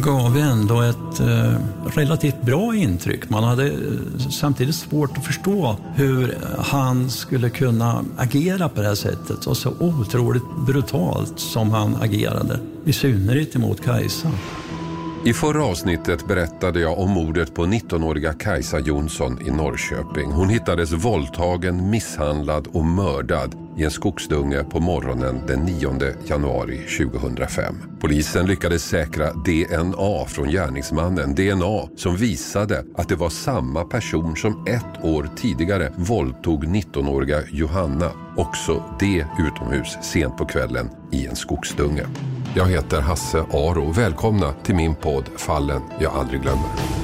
Gav ändå ett eh, relativt bra intryck. Man hade eh, samtidigt svårt att förstå hur han skulle kunna agera på det här sättet och så otroligt brutalt som han agerade. I synnerhet emot Kajsa. I förra avsnittet berättade jag om mordet på 19-åriga Kajsa Jonsson i Norrköping. Hon hittades våldtagen, misshandlad och mördad i en skogsdunge på morgonen den 9 januari 2005. Polisen lyckades säkra DNA från gärningsmannen. DNA som visade att det var samma person som ett år tidigare våldtog 19-åriga Johanna. Också det utomhus sent på kvällen i en skogsdunge. Jag heter Hasse Aro. Välkomna till min podd Fallen jag aldrig glömmer.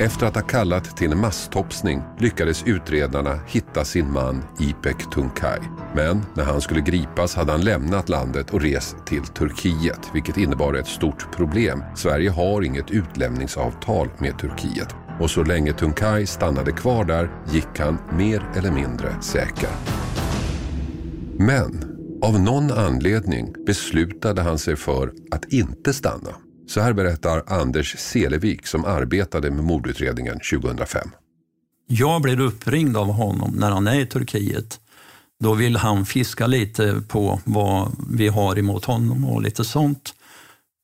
Efter att ha kallat till en masstopsning lyckades utredarna hitta sin man Ipek Tunkay. Men när han skulle gripas hade han lämnat landet och rest till Turkiet, vilket innebar ett stort problem. Sverige har inget utlämningsavtal med Turkiet. Och så länge Tunkay stannade kvar där gick han mer eller mindre säker. Men av någon anledning beslutade han sig för att inte stanna. Så här berättar Anders Selevik som arbetade med mordutredningen 2005. Jag blir uppringd av honom när han är i Turkiet. Då vill han fiska lite på vad vi har emot honom och lite sånt.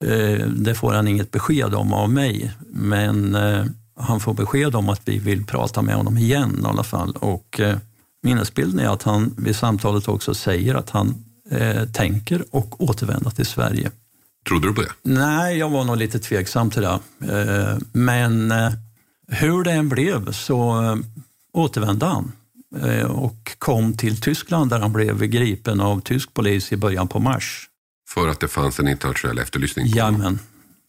Eh, det får han inget besked om av mig, men eh, han får besked om att vi vill prata med honom igen i alla fall. Och eh, minnesbilden är att han vid samtalet också säger att han tänker och återvända till Sverige. Trodde du på det? Nej, jag var nog lite tveksam till det. Eh, men eh, hur det än blev så eh, återvände han och kom till Tyskland där han blev gripen av tysk polis i början på mars. För att det fanns en internationell efterlysning på Jamen,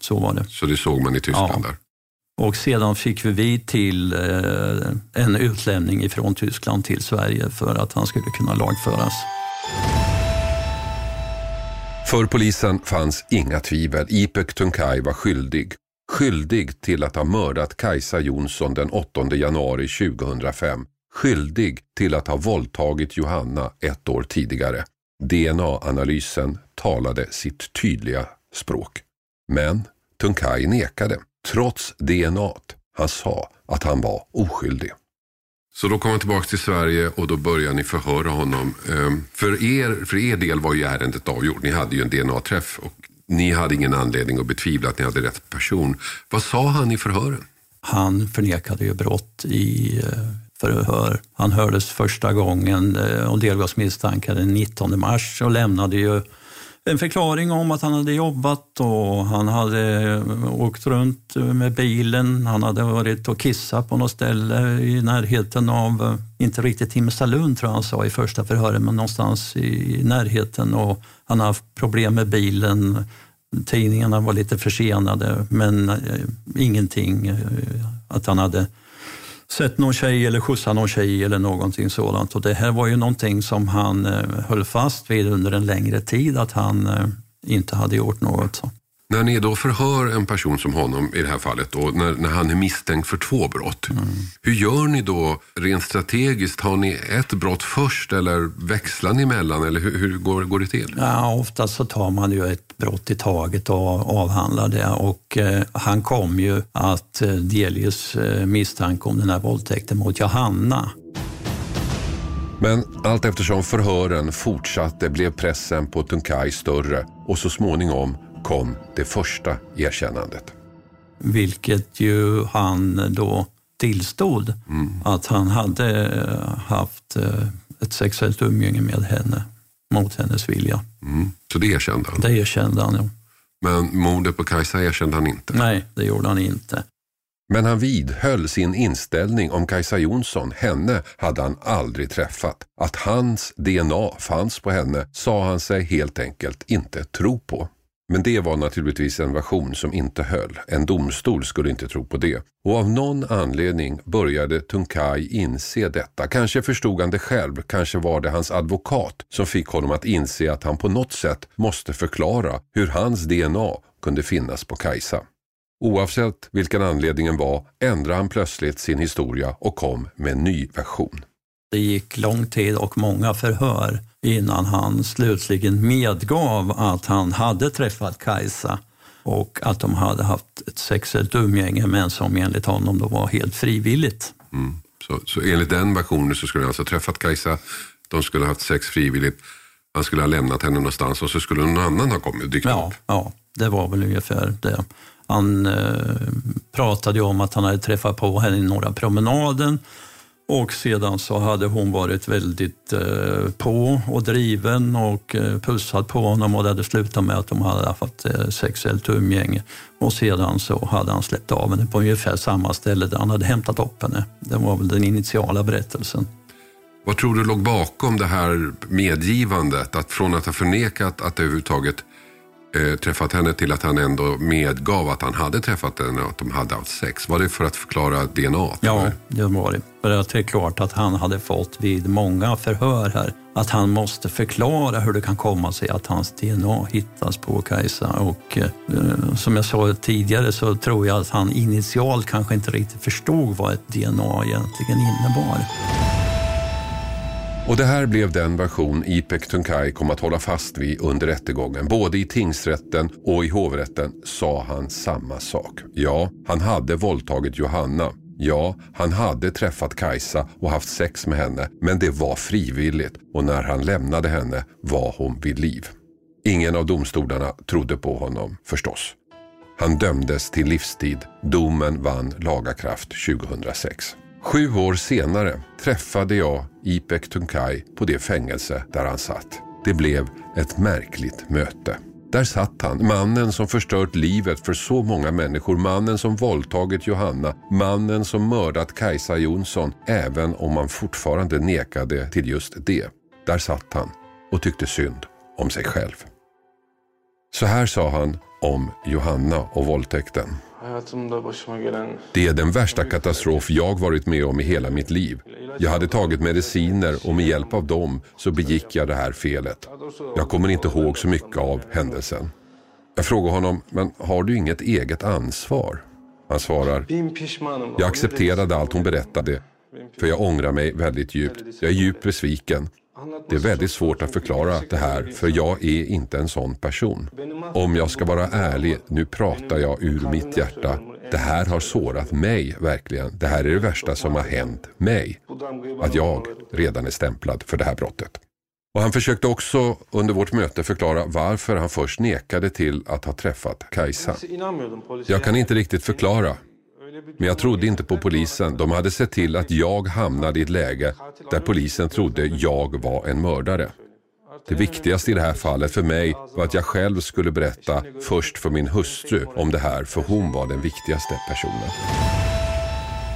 så var det. Så det såg man i Tyskland ja. där? Och sedan fick vi till en utlämning ifrån Tyskland till Sverige för att han skulle kunna lagföras. För polisen fanns inga tvivel. Ipek Tunkay var skyldig. Skyldig till att ha mördat Kajsa Jonsson den 8 januari 2005. Skyldig till att ha våldtagit Johanna ett år tidigare. DNA-analysen talade sitt tydliga språk. Men Tunkay nekade, trots DNA. Han sa att han var oskyldig. Så då kom han tillbaka till Sverige och då började ni förhöra honom. Ehm, för er, för er del var ju ärendet avgjort. Ni hade ju en DNA-träff och ni hade ingen anledning att betvivla att ni hade rätt person. Vad sa han i förhören? Han förnekade ju brott i eh, förhör. Han hördes första gången eh, och delgavs misstankar den 19 mars och lämnade ju en förklaring om att han hade jobbat och han hade åkt runt med bilen. Han hade varit och kissat på något ställe i närheten av, inte riktigt Himmelstalund tror jag han sa i första förhöret, men någonstans i närheten. Och han har haft problem med bilen. Tidningarna var lite försenade, men eh, ingenting eh, att han hade sett någon tjej eller skjutsat någon tjej eller någonting sådant. Och det här var ju någonting som han eh, höll fast vid under en längre tid, att han eh, inte hade gjort något. När ni då förhör en person som honom i det här fallet, då, när, när han är misstänkt för två brott, mm. hur gör ni då rent strategiskt? Har ni ett brott först eller växlar ni emellan eller hur, hur går, går det till? Ja, oftast så tar man ju ett brott i taget och avhandlar det och eh, han kom ju att eh, delges eh, misstanke om den här våldtäkten mot Johanna. Men allt eftersom förhören fortsatte blev pressen på Tunkay större och så småningom kom det första erkännandet. Vilket ju han då tillstod mm. att han hade eh, haft eh, ett sexuellt umgänge med henne mot hennes vilja. Mm. Så det erkände han? Det erkände han, ja. Men mordet på Kajsa erkände han inte. Nej, det gjorde han inte. Men han vidhöll sin inställning om Kajsa Jonsson. Henne hade han aldrig träffat. Att hans DNA fanns på henne sa han sig helt enkelt inte tro på. Men det var naturligtvis en version som inte höll. En domstol skulle inte tro på det. Och av någon anledning började Tunkay inse detta. Kanske förstod han det själv, kanske var det hans advokat som fick honom att inse att han på något sätt måste förklara hur hans DNA kunde finnas på Kajsa. Oavsett vilken anledningen var ändrade han plötsligt sin historia och kom med en ny version. Det gick lång tid och många förhör innan han slutligen medgav att han hade träffat Kajsa och att de hade haft ett sexuellt umgänge men som enligt honom då var helt frivilligt. Mm. Så, så enligt den versionen så skulle han alltså ha träffat Kajsa, de skulle ha haft sex frivilligt, han skulle ha lämnat henne någonstans och så skulle någon annan ha kommit och dykt ja, upp. Ja, det var väl ungefär det. Han eh, pratade om att han hade träffat på henne i Norra promenaden och sedan så hade hon varit väldigt eh, på och driven och eh, pussat på honom och det hade slutat med att de hade haft eh, sexuellt umgänge. Och sedan så hade han släppt av henne på ungefär samma ställe där han hade hämtat upp henne. Det var väl den initiala berättelsen. Vad tror du låg bakom det här medgivandet? Att från att ha förnekat att överhuvudtaget eh, träffat henne till att han ändå medgav att han hade träffat henne och att de hade haft sex. Var det för att förklara DNA? Ja, det var det. För att det är klart att han hade fått vid många förhör här att han måste förklara hur det kan komma sig att hans DNA hittas på Kajsa. Och eh, som jag sa tidigare så tror jag att han initialt kanske inte riktigt förstod vad ett DNA egentligen innebar. Och det här blev den version Ipek Tunkay kom att hålla fast vid under rättegången. Både i tingsrätten och i hovrätten sa han samma sak. Ja, han hade våldtagit Johanna. Ja, han hade träffat Kajsa och haft sex med henne, men det var frivilligt och när han lämnade henne var hon vid liv. Ingen av domstolarna trodde på honom, förstås. Han dömdes till livstid. Domen vann lagakraft 2006. Sju år senare träffade jag Ipek Tunkay på det fängelse där han satt. Det blev ett märkligt möte. Där satt han, mannen som förstört livet för så många människor, mannen som våldtagit Johanna, mannen som mördat Kajsa Jonsson, även om man fortfarande nekade till just det. Där satt han och tyckte synd om sig själv. Så här sa han om Johanna och våldtäkten. Det är den värsta katastrof jag varit med om i hela mitt liv. Jag hade tagit mediciner och med hjälp av dem så begick jag det här felet. Jag kommer inte ihåg så mycket av händelsen. Jag frågar honom, men har du inget eget ansvar? Han svarar, jag accepterade allt hon berättade, för jag ångrar mig väldigt djupt. Jag är djupt besviken. Det är väldigt svårt att förklara det här för jag är inte en sån person. Om jag ska vara ärlig, nu pratar jag ur mitt hjärta. Det här har sårat mig verkligen. Det här är det värsta som har hänt mig. Att jag redan är stämplad för det här brottet. Och han försökte också under vårt möte förklara varför han först nekade till att ha träffat Kajsa. Jag kan inte riktigt förklara. Men jag trodde inte på polisen. De hade sett till att jag hamnade i ett läge där polisen trodde jag var en mördare. Det viktigaste i det här fallet för mig var att jag själv skulle berätta först för min hustru om det här, för hon var den viktigaste personen.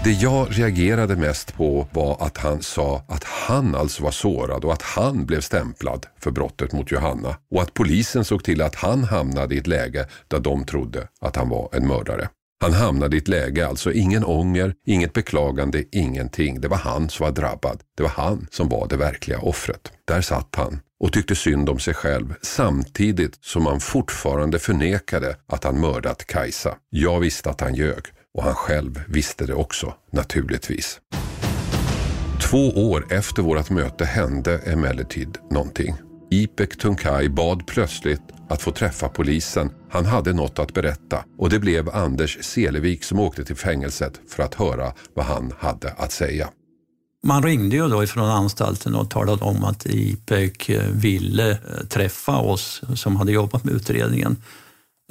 Det jag reagerade mest på var att han sa att han alltså var sårad och att han blev stämplad för brottet mot Johanna och att polisen såg till att han hamnade i ett läge där de trodde att han var en mördare. Han hamnade i ett läge, alltså ingen ånger, inget beklagande, ingenting. Det var han som var drabbad. Det var han som var det verkliga offret. Där satt han och tyckte synd om sig själv samtidigt som han fortfarande förnekade att han mördat Kajsa. Jag visste att han ljög och han själv visste det också, naturligtvis. Två år efter vårt möte hände emellertid någonting. Ipek Tunkay bad plötsligt att få träffa polisen. Han hade något att berätta och det blev Anders Selevik som åkte till fängelset för att höra vad han hade att säga. Man ringde ju då ifrån anstalten och talade om att Ipek eh, ville eh, träffa oss som hade jobbat med utredningen.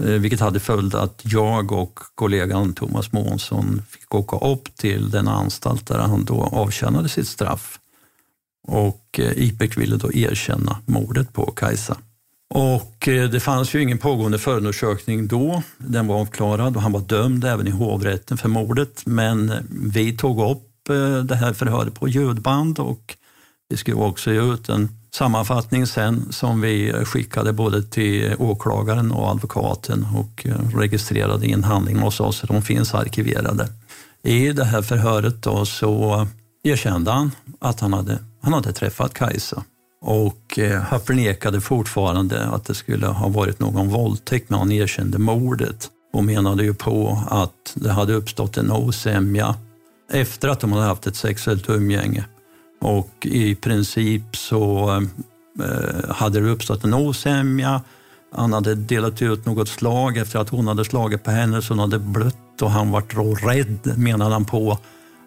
Eh, vilket hade följt att jag och kollegan Thomas Månsson fick åka upp till den anstalt där han då avtjänade sitt straff. Och eh, IPEC ville då erkänna mordet på Kajsa. Och eh, det fanns ju ingen pågående förundersökning då. Den var avklarad och han var dömd även i hovrätten för mordet. Men eh, vi tog upp det här förhöret på ljudband och vi skrev också ut en sammanfattning sen som vi skickade både till åklagaren och advokaten och registrerade registrerade in handling hos oss. De finns arkiverade. I det här förhöret då så erkände han att han hade, han hade träffat Kajsa och eh, han förnekade fortfarande att det skulle ha varit någon våldtäkt men han erkände mordet och menade ju på att det hade uppstått en osämja efter att de hade haft ett sexuellt umgänge. Och i princip så eh, hade det uppstått en osämja. Han hade delat ut något slag efter att hon hade slagit på henne så hon hade blött och han var rädd, menade han på,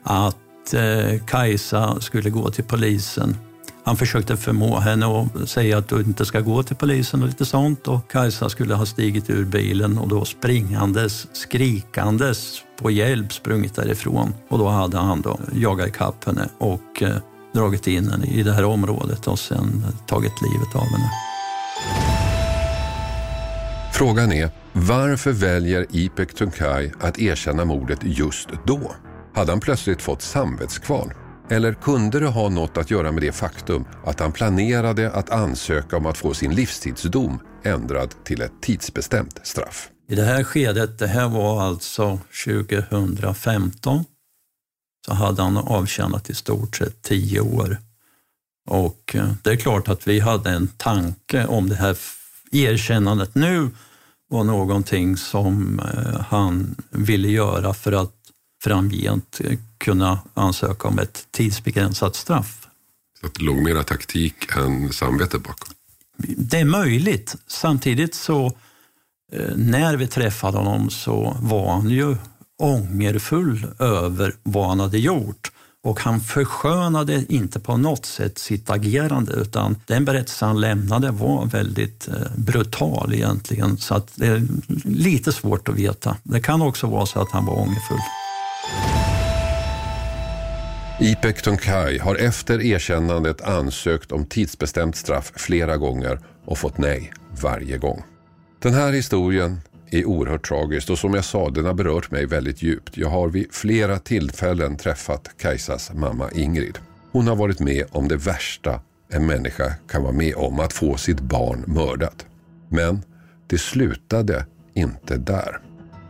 att eh, Kajsa skulle gå till polisen. Han försökte förmå henne att säga att du inte ska gå till polisen och lite sånt. Och Kajsa skulle ha stigit ur bilen och då springandes, skrikandes på hjälp sprungit därifrån. Och då hade han då jagat ikapp henne och eh, dragit in henne i det här området och sen tagit livet av henne. Frågan är, varför väljer Ipek Tunkai att erkänna mordet just då? Hade han plötsligt fått samvetskval? Eller kunde det ha något att göra med det faktum att han planerade att ansöka om att få sin livstidsdom ändrad till ett tidsbestämt straff? I det här skedet, det här var alltså 2015, så hade han avtjänat i stort sett tio år. Och eh, det är klart att vi hade en tanke om det här erkännandet nu var någonting som eh, han ville göra för att framgent kunna ansöka om ett tidsbegränsat straff. Så att det låg mera taktik än samvete bakom? Det är möjligt. Samtidigt så eh, när vi träffade honom så var han ju ångerfull över vad han hade gjort. Och han förskönade inte på något sätt sitt agerande utan den berättelse han lämnade var väldigt eh, brutal egentligen. Så att det är lite svårt att veta. Det kan också vara så att han var ångerfull. Ipek Tunkai har efter erkännandet ansökt om tidsbestämt straff flera gånger och fått nej varje gång. Den här historien är oerhört tragisk och som jag sa, den har berört mig väldigt djupt. Jag har vid flera tillfällen träffat Kajsas mamma Ingrid. Hon har varit med om det värsta en människa kan vara med om, att få sitt barn mördat. Men det slutade inte där.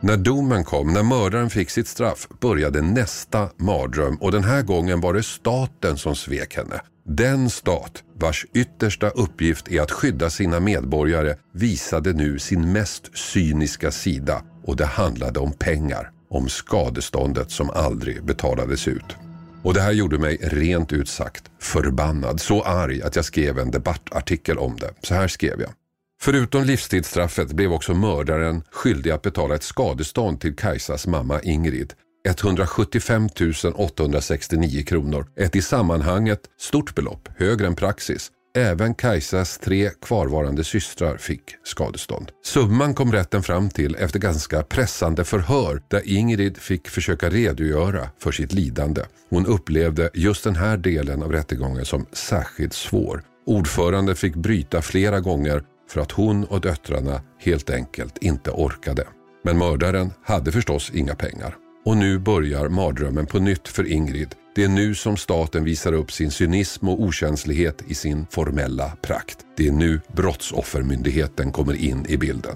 När domen kom, när mördaren fick sitt straff, började nästa mardröm och den här gången var det staten som svek henne. Den stat vars yttersta uppgift är att skydda sina medborgare visade nu sin mest cyniska sida och det handlade om pengar, om skadeståndet som aldrig betalades ut. Och det här gjorde mig rent ut sagt förbannad, så arg att jag skrev en debattartikel om det. Så här skrev jag. Förutom livstidsstraffet blev också mördaren skyldig att betala ett skadestånd till Kajsas mamma Ingrid. 175 869 kronor. Ett i sammanhanget stort belopp, högre än praxis. Även Kajsas tre kvarvarande systrar fick skadestånd. Summan kom rätten fram till efter ganska pressande förhör där Ingrid fick försöka redogöra för sitt lidande. Hon upplevde just den här delen av rättegången som särskilt svår. Ordförande fick bryta flera gånger för att hon och döttrarna helt enkelt inte orkade. Men mördaren hade förstås inga pengar. Och nu börjar mardrömmen på nytt för Ingrid. Det är nu som staten visar upp sin cynism och okänslighet i sin formella prakt. Det är nu Brottsoffermyndigheten kommer in i bilden.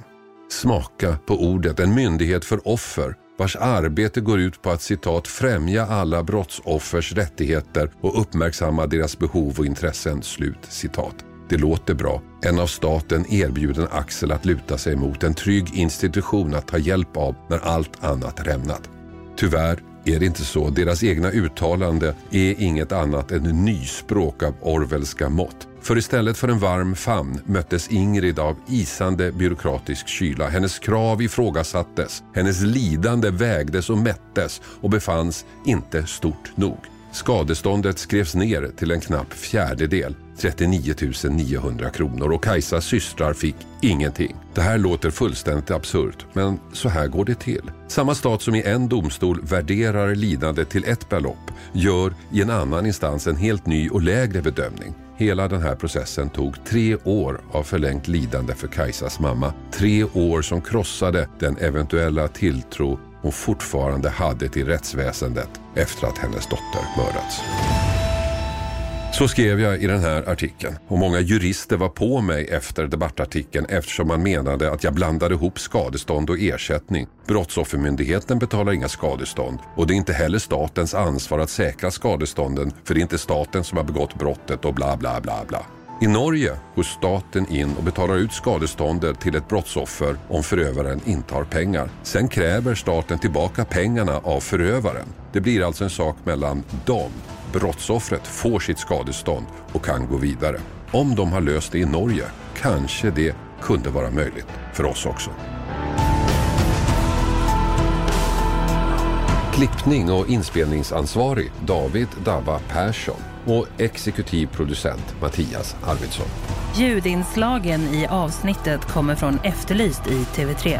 Smaka på ordet, en myndighet för offer vars arbete går ut på att citat främja alla brottsoffers rättigheter och uppmärksamma deras behov och intressen. Slut citat. Det låter bra. En av staten erbjuden axel att luta sig mot. En trygg institution att ta hjälp av när allt annat rämnat. Tyvärr är det inte så. Deras egna uttalande är inget annat än nyspråk av Orwellska mått. För istället för en varm famn möttes Ingrid av isande byråkratisk kyla. Hennes krav ifrågasattes. Hennes lidande vägdes och mättes och befanns inte stort nog. Skadeståndet skrevs ner till en knapp fjärdedel, 39 900 kronor och Kajsas systrar fick ingenting. Det här låter fullständigt absurt, men så här går det till. Samma stat som i en domstol värderar lidande till ett belopp gör i en annan instans en helt ny och lägre bedömning. Hela den här processen tog tre år av förlängt lidande för Kajsas mamma. Tre år som krossade den eventuella tilltro hon fortfarande hade till rättsväsendet efter att hennes dotter mördats. Så skrev jag i den här artikeln och många jurister var på mig efter debattartikeln eftersom man menade att jag blandade ihop skadestånd och ersättning. Brottsoffermyndigheten betalar inga skadestånd och det är inte heller statens ansvar att säkra skadestånden för det är inte staten som har begått brottet och bla bla bla bla. I Norge går staten in och betalar ut skadeståndet till ett brottsoffer om förövaren inte har pengar. Sen kräver staten tillbaka pengarna av förövaren. Det blir alltså en sak mellan dem. Brottsoffret får sitt skadestånd och kan gå vidare. Om de har löst det i Norge kanske det kunde vara möjligt för oss också. Klippning och inspelningsansvarig David Dabba Persson och exekutiv producent Mattias Arvidsson. Ljudinslagen i avsnittet kommer från Efterlyst i TV3.